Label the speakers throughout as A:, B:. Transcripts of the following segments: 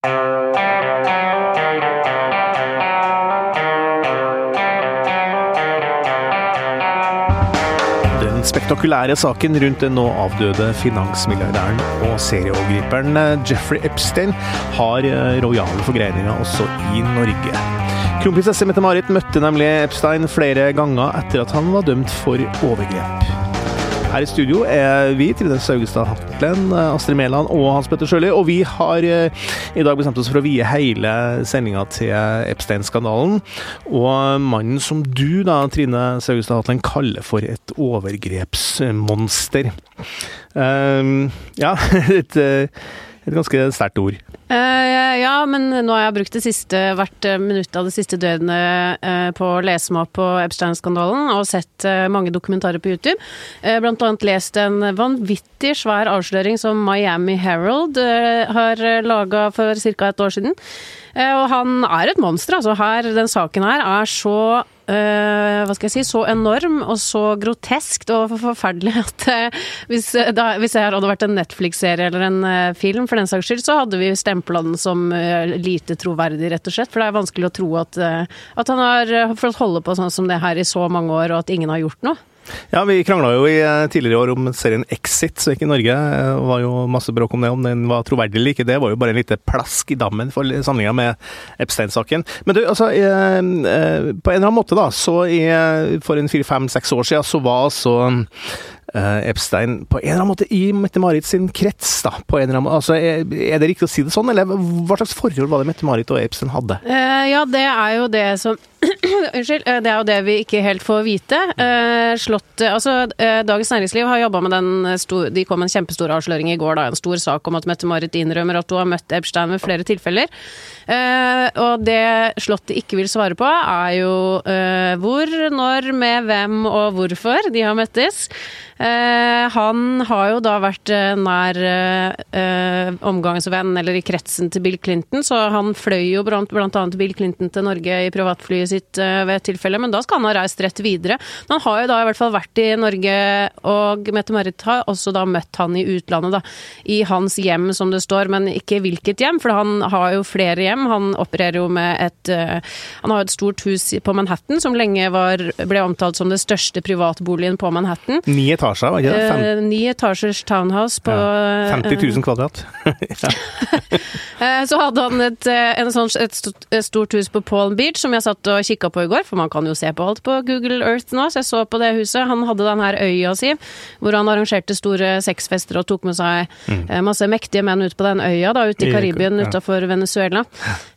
A: Den spektakulære saken rundt den nå avdøde finansmilliardæren og serieovergriperen Jeffrey Epstein har eh, rojale forgreininger også i Norge. Kronprinsesse Mette-Marit møtte nemlig Epstein flere ganger etter at han var dømt for overgrep. Her i studio er vi, Trine Saugestad Hatlen, Astrid Mæland og Hans Petter Sjøli. Og vi har eh, i dag bestemt oss for å vie hele sendinga til Epstein-skandalen. Og mannen som du, da, Trine Saugestad Hatlen, kaller for et overgrepsmonster. Um, ja, et, et ganske sterkt ord.
B: Uh, ja, men nå har jeg brukt det siste, hvert minutt av det siste døgnet uh, på å lese meg opp på Epstein-skandalen, og sett uh, mange dokumentarer på YouTube. blant annet lest en vanvittig svær avsløring som Miami Herald har laga for ca. et år siden. og han er et monster, altså. Her, den saken her er så Uh, hva skal jeg si, så enorm og så groteskt og forferdelig at uh, hvis, da, hvis jeg hadde vært en Netflix-serie eller en uh, film, for den saks skyld, så hadde vi stempla den som lite troverdig, rett og slett. For det er vanskelig å tro at, at han har fått holde på sånn som det her i så mange år, og at ingen har gjort noe.
A: Ja, vi krangla jo i eh, tidligere år om serien Exit, som gikk i Norge. Det var jo masse bråk om det, om den var troverdig eller ikke. Det var jo bare en lite plask i dammen for sammenligna med Epstein-saken. Men du, altså eh, eh, På en eller annen måte, da, så for en fire-fem-seks år siden, så var altså Epstein på en eller annen måte i Mette-Marit sin krets, da. På en eller annen, altså, er, det riktig å si det sånn, eller hva slags forhold var det Mette-Marit og Epstein hadde?
B: Ja, det er jo det som Unnskyld. Det er jo det vi ikke helt får vite. Uh, slott, altså, uh, Dagens Næringsliv har jobba med den stor, De kom med en kjempestor avsløring i går, da, en stor sak om at Mette-Marit innrømmer at hun har møtt Epstein ved flere tilfeller. og det Slottet ikke vil svare på, er jo hvor, når, med hvem og hvorfor de har møttes. Eh, han har jo da vært eh, nær omgangsvenn, eller i kretsen til Bill Clinton, så han fløy jo blant, blant annet Bill Clinton til Norge i privatflyet sitt uh, ved et tilfelle, men da skal han ha reist rett videre. Men han har jo da i hvert fall vært i Norge, og Mette-Marit har også da møtt han i utlandet, da. I hans hjem, som det står, men ikke hvilket hjem, for han har jo flere hjem. Han opererer jo med et uh, Han har jo et stort hus på Manhattan, som lenge var, ble omtalt som det største privatboligen på Manhattan.
A: Ni etasjer var ikke det?
B: Fem... Eh, ni etasjers townhouse på
A: ja, 50 000 kvadrat.
B: Eh, så hadde han et, eh, sånn, et, stort hus på Palm Beach som jeg satt og kikka på i går, for man kan jo se på alt på Google Earth nå, så jeg så på det huset. Han hadde den her øya si, hvor han arrangerte store sexfester og tok med seg mm. masse mektige menn ut på den øya da, ute i Karibien ja. utafor Venezuela.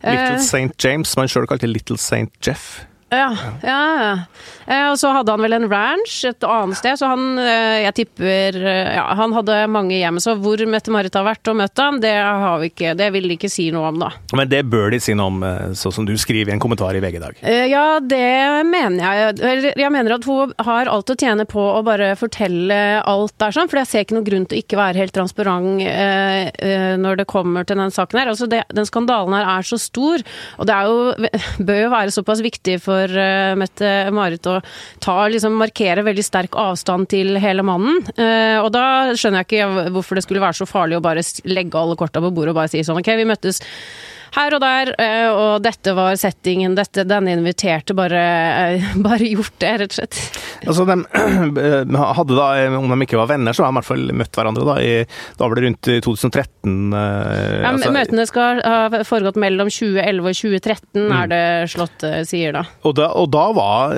A: Little St. James, man sjøl kalte Little St. Jeff.
B: Ja, ja, ja. Eh, og så hadde han vel en ranch et annet sted, så han eh, Jeg tipper eh, Ja, han hadde mange hjem. Så hvor Mette-Marit har vært og møtt ham, det har vi ikke Det vil de ikke si noe om, da.
A: Men det bør de si noe om, sånn som du skriver i en kommentar i VG i dag?
B: Ja, det mener jeg. Jeg mener at hun har alt å tjene på å bare fortelle alt der, sånn. For jeg ser ikke noen grunn til å ikke være helt transparent når det kommer til den saken her. Altså, det, den skandalen her er så stor, og det er jo, bør jo være såpass viktig for for uh, Mette-Marit å ta, liksom, markere veldig sterk avstand til hele mannen. Uh, og da skjønner jeg ikke hvorfor det skulle være så farlig å bare legge alle korta på bordet og bare si sånn OK, vi møttes her og der, eh, og dette var settingen. Dette, den inviterte bare, eh, bare gjort det, rett og slett.
A: Altså, de hadde da, om de ikke var venner, så har de i hvert fall møtt hverandre da, i, da var det rundt 2013.
B: Ja, altså, møtene skal ha foregått mellom 2011 og 2013, mm. er det slott sier da.
A: Og da, og da var,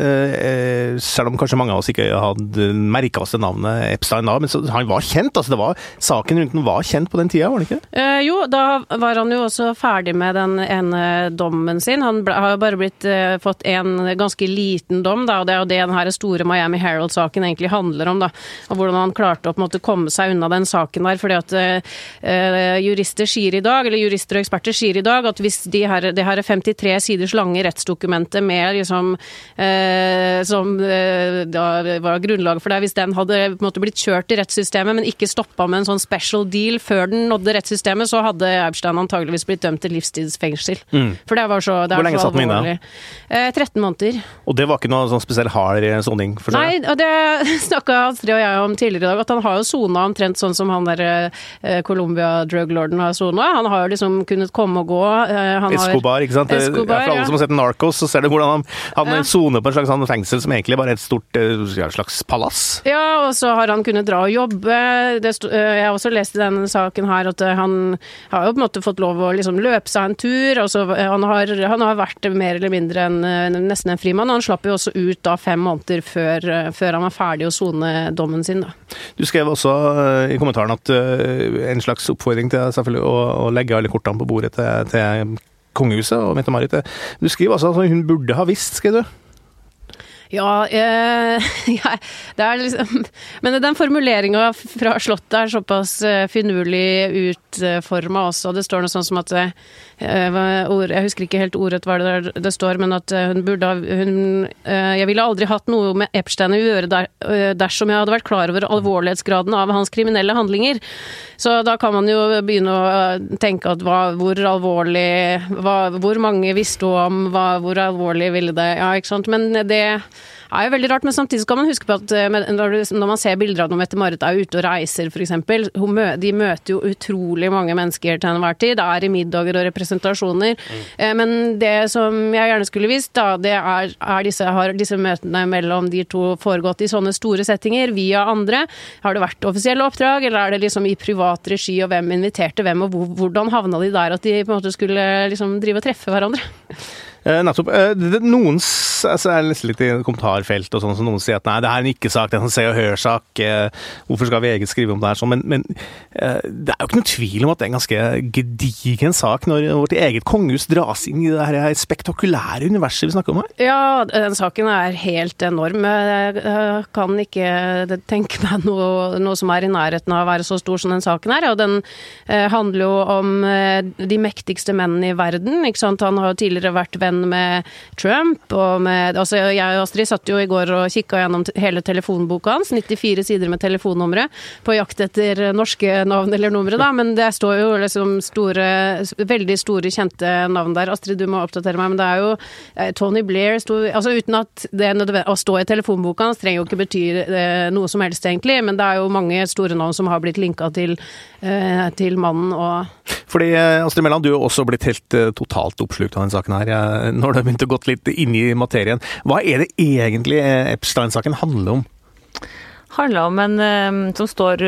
A: selv om kanskje mange av oss ikke hadde merka oss det navnet Epstein da, men så, han var kjent. altså det var, Saken rundt den var kjent på den tida, var det ikke?
B: Eh, jo, da var han jo også ferdig med med den ene dommen sin. Han har jo bare blitt, uh, fått en ganske liten dom, da, og det er jo det den store Miami Herald-saken egentlig handler om. da, og Hvordan han klarte å på en måte komme seg unna den saken der. fordi at uh, jurister sier i dag, eller jurister og eksperter sier i dag at hvis de her, det her er 53 siders lange rettsdokumentet med liksom uh, som da var grunnlaget for det, hvis den hadde på en måte blitt kjørt i rettssystemet, men ikke stoppa med en sånn special deal før den nådde rettssystemet, så hadde Eibstein antageligvis blitt dømt til livstid livstidsfengsel. For det var så det
A: Mm. Hvor lenge satt den inne?
B: Eh, 13 måneder.
A: Og det var ikke noe sånn spesiell hard soning? for?
B: Nei, og det snakka Astrid og jeg om tidligere i dag, at han har jo sona omtrent sånn som han der eh, Colombia druglorden har sona. Han har jo liksom kunnet komme og gå. eh,
A: Escobar, ikke sant?
B: Escobar,
A: for alle som har sett Narcos, så ser du hvordan han han
B: Ja.
A: en på en slags fengsel som egentlig bare er et stort eh, ja, slags palass.
B: Ja, og så har han kunnet dra og jobbe. Det eh, jeg har også lest i denne saken her at eh, han har jo på en måte fått lov å liksom løpe seg en tur. Altså, han, har, han har vært mer eller mindre en, eh, nesten en frimann. Han slapp jo også ut da fem måneder før, eh, før han var ferdig å sone dommen sin. da.
A: Du skrev også i kommentaren at en slags oppfordring til selvfølgelig å, å legge alle kortene på bordet til, til kongehuset og Mette-Marit. Du skriver altså at hun burde ha visst, skrev du?
B: Ja, eh, det er liksom Men den formuleringa fra Slottet er såpass eh, finurlig utforma også. Det står noe sånn som at eh, ord, Jeg husker ikke helt ordrett hva det, det står, men at eh, hun burde hun, eh, Jeg ville aldri hatt noe med Epstein å gjøre der, eh, dersom jeg hadde vært klar over alvorlighetsgraden av hans kriminelle handlinger. Så da kan man jo begynne å eh, tenke at hva, hvor alvorlig hva, Hvor mange visste om hva, Hvor alvorlig ville det Ja, ikke sant. Men det er jo veldig rart, men samtidig skal man huske på at eh, når, man ser bilder av når Mette-Marit er ute og reiser, f.eks. De møter jo utrolig mange mennesker til enhver tid. Det er i middager og representasjoner. Mm. Men det som jeg gjerne skulle visst, da, det er, er disse, har disse møtene mellom de to foregått i sånne store settinger via andre? Har det vært offisielle oppdrag, eller er det liksom i privat regi, og hvem inviterte hvem, og hvordan havna de der at de på en måte skulle liksom drive og treffe hverandre?
A: Eh, nettopp. Eh, noen altså, Jeg leser litt i kommentarfelt, og sånn, så noen sier at nei, det er en ikke-sak, det er en Se og Hør-sak. Eh, hvorfor skal VG skrive om det her sånn? Men, men det er jo ikke noen tvil om at det er en ganske gedigen sak når vårt eget kongehus dras inn i det her spektakulære universet vi snakker om her.
B: Ja, den saken er helt enorm. Jeg kan ikke tenke meg noe, noe som er i nærheten av å være så stor som den saken er. Og den handler jo om de mektigste mennene i verden. Ikke sant? Han har jo tidligere vært venn med Trump. Og med, altså jeg og Astrid satt jo i går og kikka gjennom hele telefonboka hans. 94 sider med telefonnumre på jakt etter norske navn eller numre, da. Men det står jo liksom store, veldig store, kjente navn der. Astrid, du må oppdatere meg, men det er jo eh, Tony Blair sto, altså Uten at det er nødvendig å stå i telefonboka hans trenger jo ikke bety eh, noe som helst, egentlig. Men det er jo mange store navn som har blitt linka til, eh, til mannen og
A: Fordi eh, Astrid Mæland, du er også blitt helt eh, totalt oppslukt av denne saken her, eh, når du har begynt å gått litt inn i materien. Hva er det egentlig Epstein-saken handler om?
C: handler om en som står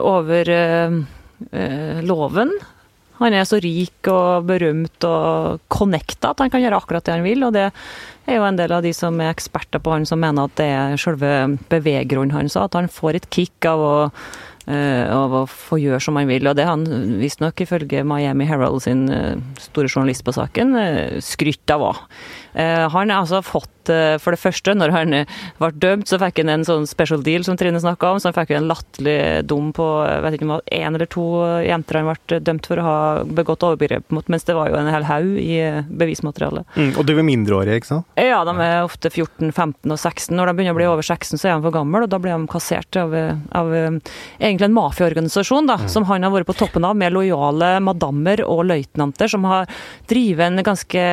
C: over loven. Han er så rik og berømt og connecta at han kan gjøre akkurat det han vil. Og det er jo en del av de som er eksperter på han som mener at det er selve beveggrunnen hans. At han får et kick av å, av å få gjøre som han vil. Og det han visstnok ifølge Miami Herald sin eh, store journalist på saken uh, skrytt av òg. han har altså fått, eh, for det første, når han eh, ble dømt, så fikk han en sånn special deal som Trine snakka om. Så han fikk jo en latterlig dom på vet ikke om det var én eller to jenter han ble dømt for å ha begått overgrep mot, mens det var jo en hel haug i eh, bevismaterialet.
A: Mm, og du er mindreårig, ikke sant?
C: Ja, de er ofte 14, 15 og 16. Når de begynner å bli over 16, så er de for gamle, og da blir de kassert av, av eh, egentlig en mafiaorganisasjon, da, som han har vært på toppen av, med lojale madammer og løytnanter, som har drevet en ganske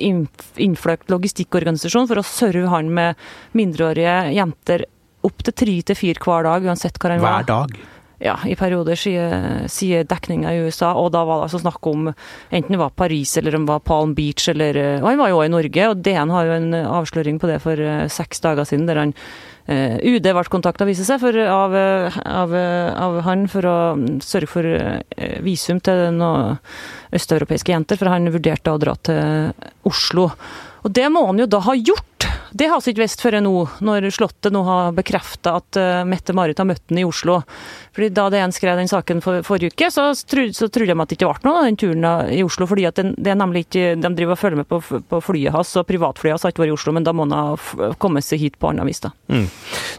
C: innfløkt logistikkorganisasjon for å serve han med mindreårige jenter opptil tre til fire hver dag, uansett hvor han var.
A: Hver dag.
C: Ja, i perioder, sier, dekninga i USA. Og da var det altså snakk om enten det var Paris eller om det var Palm Beach eller eh, Og han var jo også i Norge, og DN har jo en avsløring på det for eh, seks dager siden, der han eh, UD ble kontakta, viser seg, for, av, eh, av, eh, av han for å mm, sørge for eh, visum til noen østeuropeiske jenter, for han vurderte å dra til Oslo. Og det må han jo da ha gjort! Det har vi ikke visst før nå, når Slottet nå har bekrefta at uh, Mette-Marit har møtt ham i Oslo. Fordi Da DN skrev den saken for, forrige uke, så, trodde, så trodde de at det ikke ble noe av den turen i Oslo. fordi at den, det er nemlig ikke, De driver og følger med på, på flyet hans, og privatflyet hans har ikke vært i Oslo, men da må han ha kommet seg hit på annet vis. da.
A: Mm.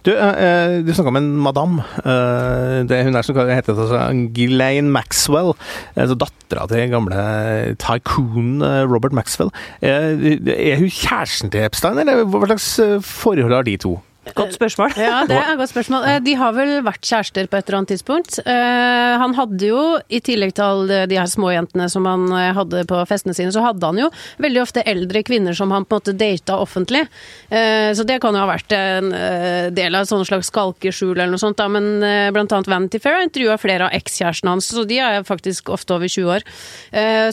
A: Du, eh, eh, du snakka om en madam. Eh, det hun er som heter altså, Ghislaine Maxwell. Altså Dattera til gamle tycoon eh, Robert Maxwell. Eh, er hun kjæresten til Epstein, eller slags eh, forhold har de to?
C: Godt spørsmål.
B: Ja, det er et godt spørsmål. Eh, De har vel vært kjærester på et eller annet tidspunkt. Eh, Han hadde jo, i tillegg til alle de her småjentene som han eh, hadde på festene sine, så hadde han jo veldig ofte eldre kvinner som han på en måte data offentlig. Så det kan jo ha vært en del av et sånt slags skalkeskjul eller noe sånt, da. Men blant annet Vanity Fair har intervjua flere av ekskjærestene hans, så de er faktisk ofte over 20 år.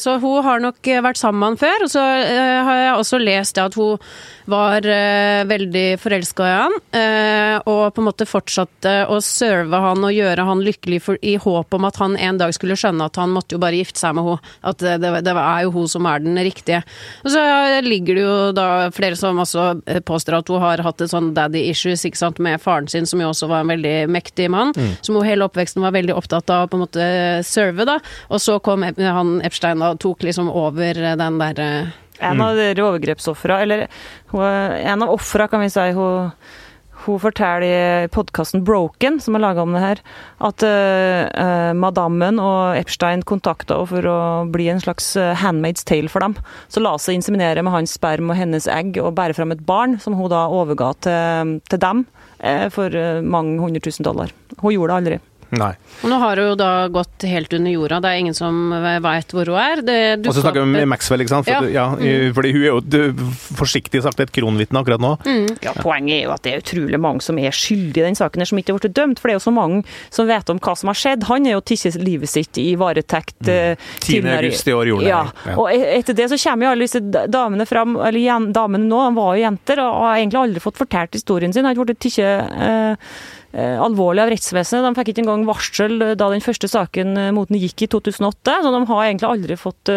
B: Så hun har nok vært sammen med han før, og så har jeg også lest at hun var veldig forelska i han, og på en måte fortsatte å serve han og gjøre han lykkelig for, i håp om at han en dag skulle skjønne at han måtte jo bare gifte seg med henne. At det, det, det er jo hun som er den riktige. Og så ligger det jo da flere som også eh, påstår at hun har hatt et sånn daddy issues ikke sant, med faren sin, som jo også var en veldig mektig mann, som hun hele oppveksten var veldig opptatt av å på en måte serve, da. Og så kom han Epstein og tok liksom over den derre
C: En av dere overgrepsofra, eller en av ofra, kan vi si, hun, hun forteller i podkasten Broken, som er laga om det her, at eh, madammen og Epstein kontakta henne for å bli en slags eh, handmaid's tale for dem. Så la seg inseminere med hans sperm og hennes egg og bære fram et barn, som hun da overga til, til dem for mange hundre tusen dollar. Hun gjorde det aldri.
A: Nei.
B: Og nå har hun jo da gått helt under jorda, det er ingen som veit hvor hun er. Det
A: Og så snakker vi
B: med
A: Maxwell, ikke sant? For, ja.
B: Mm.
A: fordi hun er jo du, forsiktig sagt et kronvitne akkurat nå.
B: Mm.
C: Ja, Poenget er jo at det er utrolig mange som er skyldige i den saken, her, som ikke har blitt dømt. For det er jo så mange som vet om hva som har skjedd. Han er jo tatt livet sitt i varetekt. Mm.
A: 10. Mm. august i år gjorde han
C: ja.
A: det. Ja.
C: Og e- etter det så kommer jo alle disse damene fram, eller damene nå, de var jo jenter, og har egentlig aldri fått fortalt historien sin. Han Har ikke blitt tatt alvorlig av rettsvesenet. De fikk ikke engang varsel da den første saken eh, mot den gikk i 2008, så de har egentlig aldri fått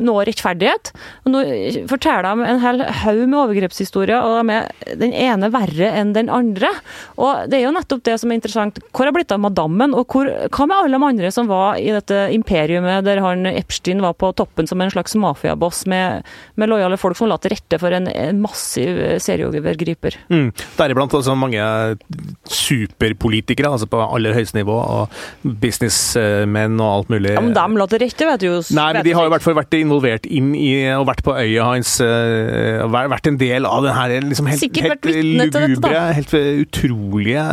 C: noe rettferdighet. Og nå forteller de en hel haug med overgrepshistorier, og de er den ene verre enn den andre. Og det er jo nettopp det som er interessant. Hvor har blitt av madammen, og hvor, hva med alle de andre som var i dette imperiumet der han Epstein var på toppen som en slags mafiaboss med, med lojale folk som la til rette for en, en massiv serieovergriper?
A: Mm. Deriblant altså mange superpolitikere, altså på aller høyeste nivå, og businessmenn og alt mulig.
C: Ja, men de la til rette, vet du jo.
A: Nei, men de har jo i hvert fall vært involvert inn i og vært på øya hans. eh, vært en del av den her liksom helt, helt lugubre, helt utrolige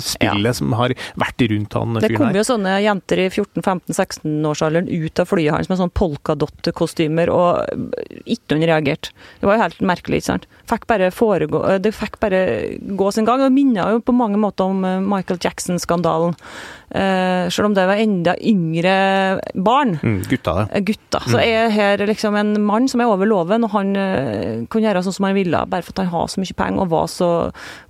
A: spillet spillet som har vært rundt han
C: Det kom jo sånne jenter i 14-15-16-årsalderen ut av flyet hans med sånn polkadott-kostymer, og ikke noen reagerte. Det var jo helt merkelig, ikke sant. Fikk bare foregå, det fikk bare gå sin gang. Det minner jo på mange måter om eh, Michael Jackson-skandalen. Eh, selv om det var enda yngre barn.
A: Mm, gutta, det.
C: Gutta. Så er her liksom en mann som er over loven, og han eh, kan gjøre sånn som han ville, bare for at han har så mye penger og var så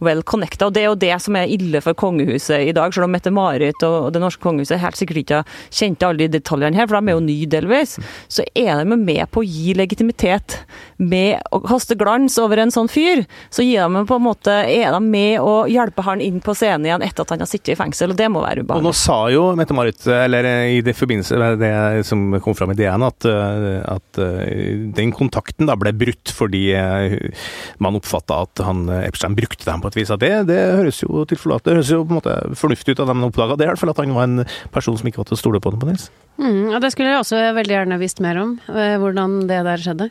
C: well connected. Og det er jo det som er ille for kongehuset i dag, selv om Mette-Marit og det norske kongehuset helt sikkert ikke kjente alle de detaljene her, for de er jo nye delvis, så er de med på å gi legitimitet med å kaste glans over en sånn fyr. Så gir de på en måte, er de med å hjelpe han inn på scenen igjen etter at han har sittet i fengsel, og det må være ubehagelig.
A: Og nå sa jo Mette-Marit, eller eh, i det forbindelse med det som kom fram i DN, at, eh, at eh, den kontakten da ble brutt fordi eh, man oppfatta at han eh, Epstein brukte dem på et vis. At det, det høres jo tilforlatelig høres jo på en måte fornuftig ut av dem oppdaga det, i hvert fall at han var en person som ikke var til å stole på. Nils.
B: Mm, og det skulle jeg også veldig gjerne visst mer om, eh, hvordan det der skjedde.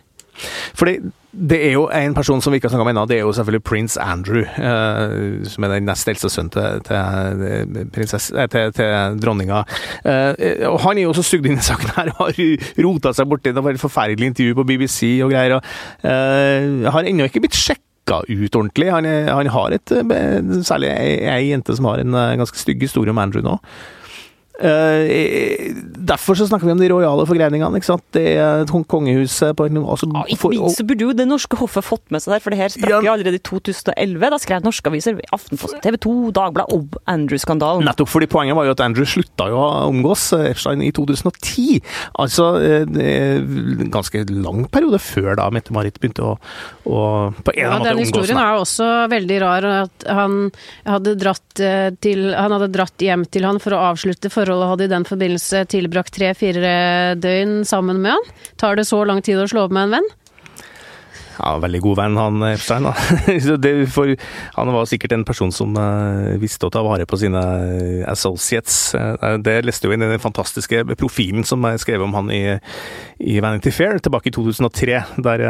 A: Fordi det er jo en person som vi ikke har snakka om ennå, det er jo selvfølgelig prins Andrew. eh, som er den nest eldste sønnen til, til, prinsess- eh, til, til dronninga. Eh, og han er jo også sugd inn i saken her og har rota seg borti det. var et forferdelig intervju på BBC og greier. og eh, Har ennå ikke blitt sjekka ut ordentlig. Han, han har et eh, Særlig ei, jente som har en eh, ganske stygg historie om Andrew nå. Eh, derfor så snakker vi om de rojale forgreiningene. ikke sant? Det er kongehuset på en som
C: Ja, ikke minst så burde jo det norske hoffet fått med seg der, for det her sprakk
A: Ja.
C: jo allerede i 2011. Da skrev norske aviser, Aftenposten, TV 2, Dagbladet om Andrew-skandalen.
A: Nettopp fordi poenget var jo at Andrew slutta jo å omgås eh, Epstein i 2010. Altså eh, en ganske lang periode før da Mette-Marit begynte å, å på en
B: Ja,
A: måte
B: den
A: omgås
B: historien
A: med.
B: er jo også veldig rar. At han hadde, dratt eh, til, han hadde dratt hjem til han for å avslutte forholdet, og hadde i den forbindelse tilbrakt tre-fire døgn sammen med han. Tar det så lang tid å slå opp med en venn?
A: Ja, veldig god venn, han Epstein. for, han var sikkert en person som eh, visste å ta vare på sine associates. Eh, det leste jo inn i den fantastiske profilen som jeg skrev om han i, i Vanity Fair tilbake i 2003, der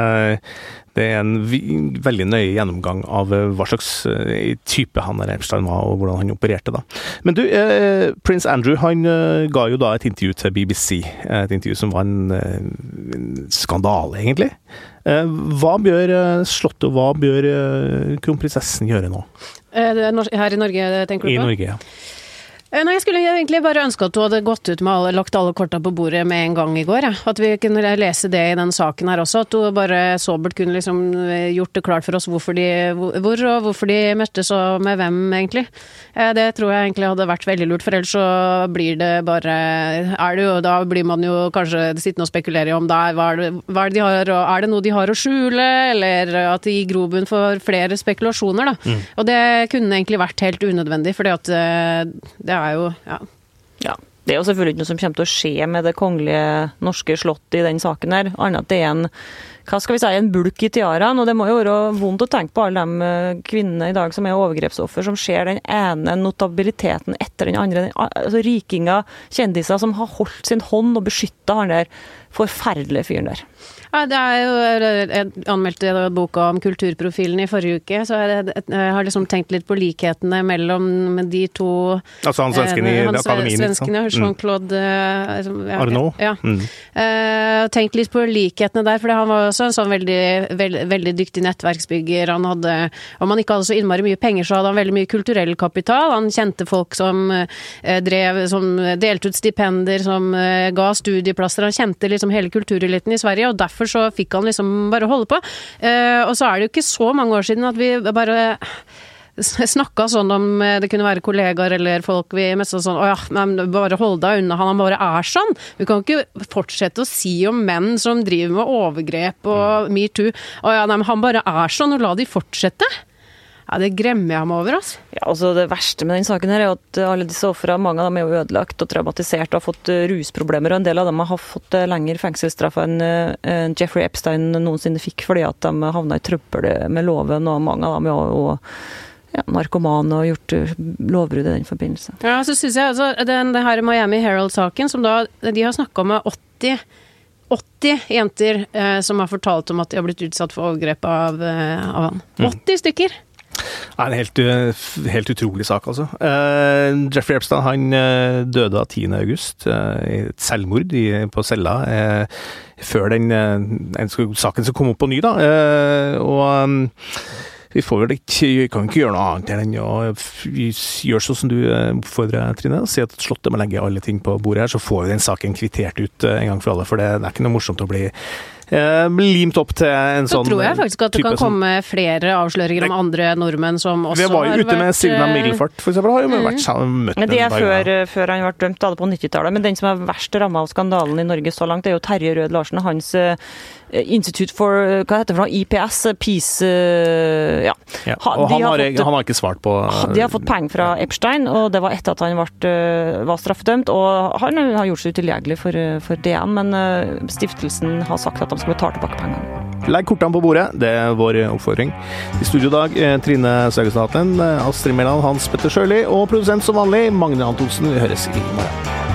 A: det er en veldig nøye gjennomgang av hva slags type han Epstein var, og hvordan han opererte. da. Men du, eh, prins Andrew han ga jo da et intervju til BBC, et intervju som var en, en skandale, egentlig. Hva bør Slottet og hva bør kronprinsessen gjøre nå?
B: Her i Norge, tenker du på?
A: I Norge, ja.
B: Eh, nei, Jeg skulle egentlig bare ønske at du hadde gått ut med alle, lagt alle korta på bordet med en gang i går. Ja. At vi kunne lese det i den saken her også. At du bare sobert kunne liksom eh, gjort det klart for oss hvorfor de, hvor og hvorfor de møttes og med hvem, egentlig. Eh, det tror jeg egentlig hadde vært veldig lurt, for ellers så blir det bare er det jo, Da blir man jo kanskje sittende og spekulere om det er, hva er det, hva er det de har, og er det noe de har å skjule, eller at det gir grobunn for flere spekulasjoner, da. Mm. Og det kunne egentlig vært helt unødvendig, fordi at det er jo ja.
C: ja. Det er jo selvfølgelig ikke noe som kommer til å skje med det kongelige norske slottet i den saken her, annet at det er en hva skal vi si, en bulk i tiaraen. Og det må jo være vondt å tenke på alle de eh, kvinnene i dag som er overgrepsoffer, som ser den ene notabiliteten etter den andre. Altså Rikinger, kjendiser som har holdt sin hånd og beskytta han der forferdelige fyren der.
B: Ja, det er jo, jeg anmeldte boka om kulturprofilen i forrige uke, så jeg, jeg har liksom tenkt litt på likhetene mellom de to
A: Altså han svensken i
B: han,
A: akademien?
B: Svensken, ja. Jean-Claude
A: mm. ja, Arnaud?
B: Ja. Mm. Uh, tenkt litt på likhetene der, for han var også en sånn veldig, veld, veldig dyktig nettverksbygger. Han hadde, om han ikke hadde så innmari mye penger, så hadde han veldig mye kulturell kapital. Han kjente folk som uh, drev, som delte ut stipender, som uh, ga studieplasser. Han kjente liksom hele kultureliten i Sverige, og derfor så fikk han liksom bare holde på. Eh, og så er det jo ikke så mange år siden at vi bare snakka sånn om eh, det kunne være kollegaer eller folk vi mest sånn Å ja, men bare hold deg unna han, han bare er sånn. Vi kan ikke fortsette å si om menn som driver med overgrep og metoo Å ja, nei, men han bare er sånn, og la de fortsette. Ja, Det gremmer jeg meg over. altså.
C: Ja, altså Det verste med den saken her er at alle disse ofrene, mange av dem er jo ødelagt og traumatisert og har fått eh, rusproblemer. og En del av dem har fått eh, lengre fengselsstraff enn uh, Jeffrey Epstein noensinne fikk fordi at de havna i trøbbel med loven, og mange av dem er jo ja, narkomane og gjort lovbrudd i den forbindelse.
B: Ja, så synes jeg altså, den, den her Miami Herald-saken, som da de har snakka med 80 80 jenter eh, som har fortalt om at de har blitt utsatt for overgrep av, eh, av han. 80 mm. stykker!
A: Det er en helt, eh, helt utrolig sak, altså. Uh, Jeffrey Epstein han uh, døde av 10. august uh, i et selvmord i, på cella. før den saken som kom opp på ny, da. og um, vi får vel ikke, kan ikke gjøre noe annet enn å gjøre sånn som du oppfordrer, Trine. Si at Slottet må legge alle ting på bordet her, så får vi den saken kvittert ut en gang for alle. For det, det er ikke noe morsomt å bli Eh, limt opp til en
B: så
A: sånn
B: Så tror jeg faktisk at det kan komme flere avsløringer om andre nordmenn som også
A: har vært Vi var jo ute med Silvina eh, Middelfart, for eksempel. Har jo mm. vært sammen, møtt
C: Men Det er før, før, han ble dømt, da, på 90-tallet. Men den som er verst ramma av skandalen i Norge så langt, er jo Terje Rød Larsen. Hans uh, Institute for hva heter det for noe? IPS? Peace Ja.
A: ja og han har, fått, han, har, ikke svart på
C: De har fått penger fra Epstein, og det var etter at han ble, var straffedømt. Og han har gjort seg utilgjengelig for, for DN, men stiftelsen har sagt at de skal betale tilbake pengene.
A: Legg kortene på bordet, det er vår oppfordring. I studio i dag eh, Trine Søgestaten, Hatlen, Astrid Mæland, Hans Petter Sjøli og produsent som vanlig Magne Antonsen. Vi høres i morgen.